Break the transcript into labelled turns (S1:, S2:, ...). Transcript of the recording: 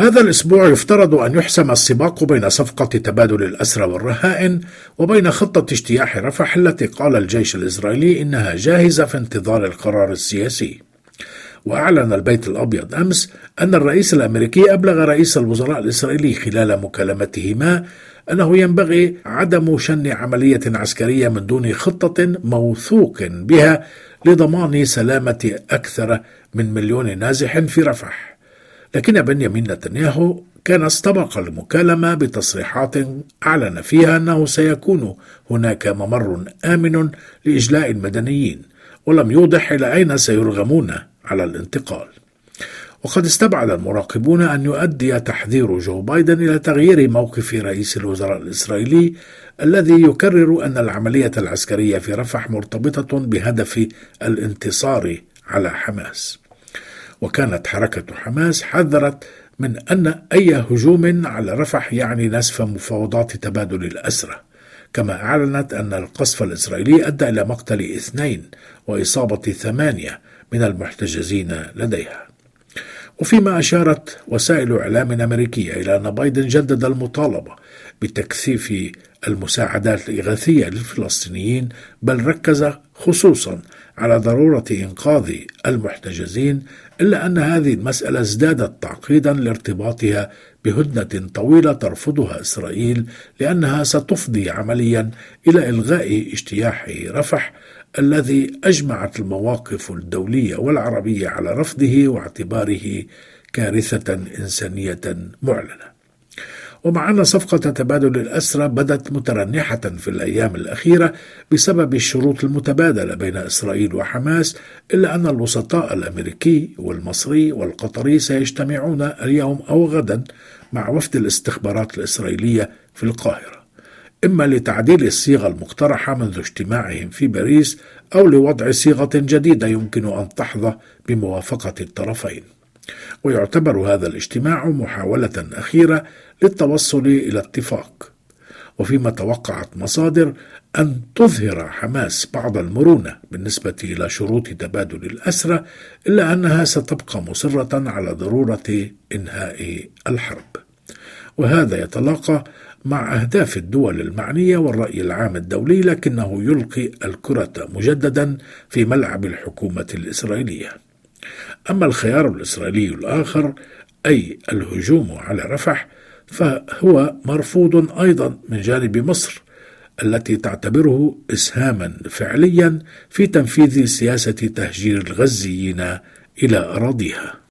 S1: هذا الأسبوع يفترض أن يحسم السباق بين صفقة تبادل الأسرى والرهائن وبين خطة اجتياح رفح التي قال الجيش الإسرائيلي إنها جاهزة في انتظار القرار السياسي. وأعلن البيت الأبيض أمس أن الرئيس الأمريكي أبلغ رئيس الوزراء الإسرائيلي خلال مكالمتهما أنه ينبغي عدم شن عملية عسكرية من دون خطة موثوق بها لضمان سلامة أكثر من مليون نازح في رفح لكن بنيامين نتنياهو كان استبق المكالمة بتصريحات أعلن فيها أنه سيكون هناك ممر آمن لإجلاء المدنيين ولم يوضح إلى أين سيرغمون على الانتقال. وقد استبعد المراقبون أن يؤدي تحذير جو بايدن إلى تغيير موقف رئيس الوزراء الإسرائيلي الذي يكرر أن العملية العسكرية في رفح مرتبطة بهدف الانتصار على حماس. وكانت حركة حماس حذرت من أن أي هجوم على رفح يعني نسف مفاوضات تبادل الأسرى كما أعلنت أن القصف الإسرائيلي أدى إلى مقتل اثنين وإصابة ثمانية من المحتجزين لديها. وفيما أشارت وسائل إعلام أمريكية إلى أن بايدن جدد المطالبة بتكثيف المساعدات الإغاثية للفلسطينيين بل ركز خصوصا على ضرورة إنقاذ المحتجزين إلا أن هذه المسألة ازدادت تعقيدا لارتباطها بهدنة طويلة ترفضها إسرائيل لأنها ستفضي عمليا إلى إلغاء اجتياح رفح الذي أجمعت المواقف الدولية والعربية على رفضه واعتباره كارثة إنسانية معلنة. ومع أن صفقة تبادل الأسرى بدت مترنحة في الأيام الأخيرة بسبب الشروط المتبادلة بين إسرائيل وحماس إلا أن الوسطاء الأمريكي والمصري والقطري سيجتمعون اليوم أو غدا مع وفد الاستخبارات الإسرائيلية في القاهرة. إما لتعديل الصيغة المقترحة منذ اجتماعهم في باريس أو لوضع صيغة جديدة يمكن أن تحظى بموافقة الطرفين. ويعتبر هذا الاجتماع محاولة أخيرة للتوصل إلى اتفاق. وفيما توقعت مصادر أن تظهر حماس بعض المرونة بالنسبة إلى شروط تبادل الأسرى إلا أنها ستبقى مصرة على ضرورة إنهاء الحرب. وهذا يتلاقى مع أهداف الدول المعنية والرأي العام الدولي لكنه يلقي الكرة مجددا في ملعب الحكومة الإسرائيلية. أما الخيار الإسرائيلي الآخر أي الهجوم على رفح فهو مرفوض أيضا من جانب مصر التي تعتبره إسهاما فعليا في تنفيذ سياسة تهجير الغزيين إلى أراضيها.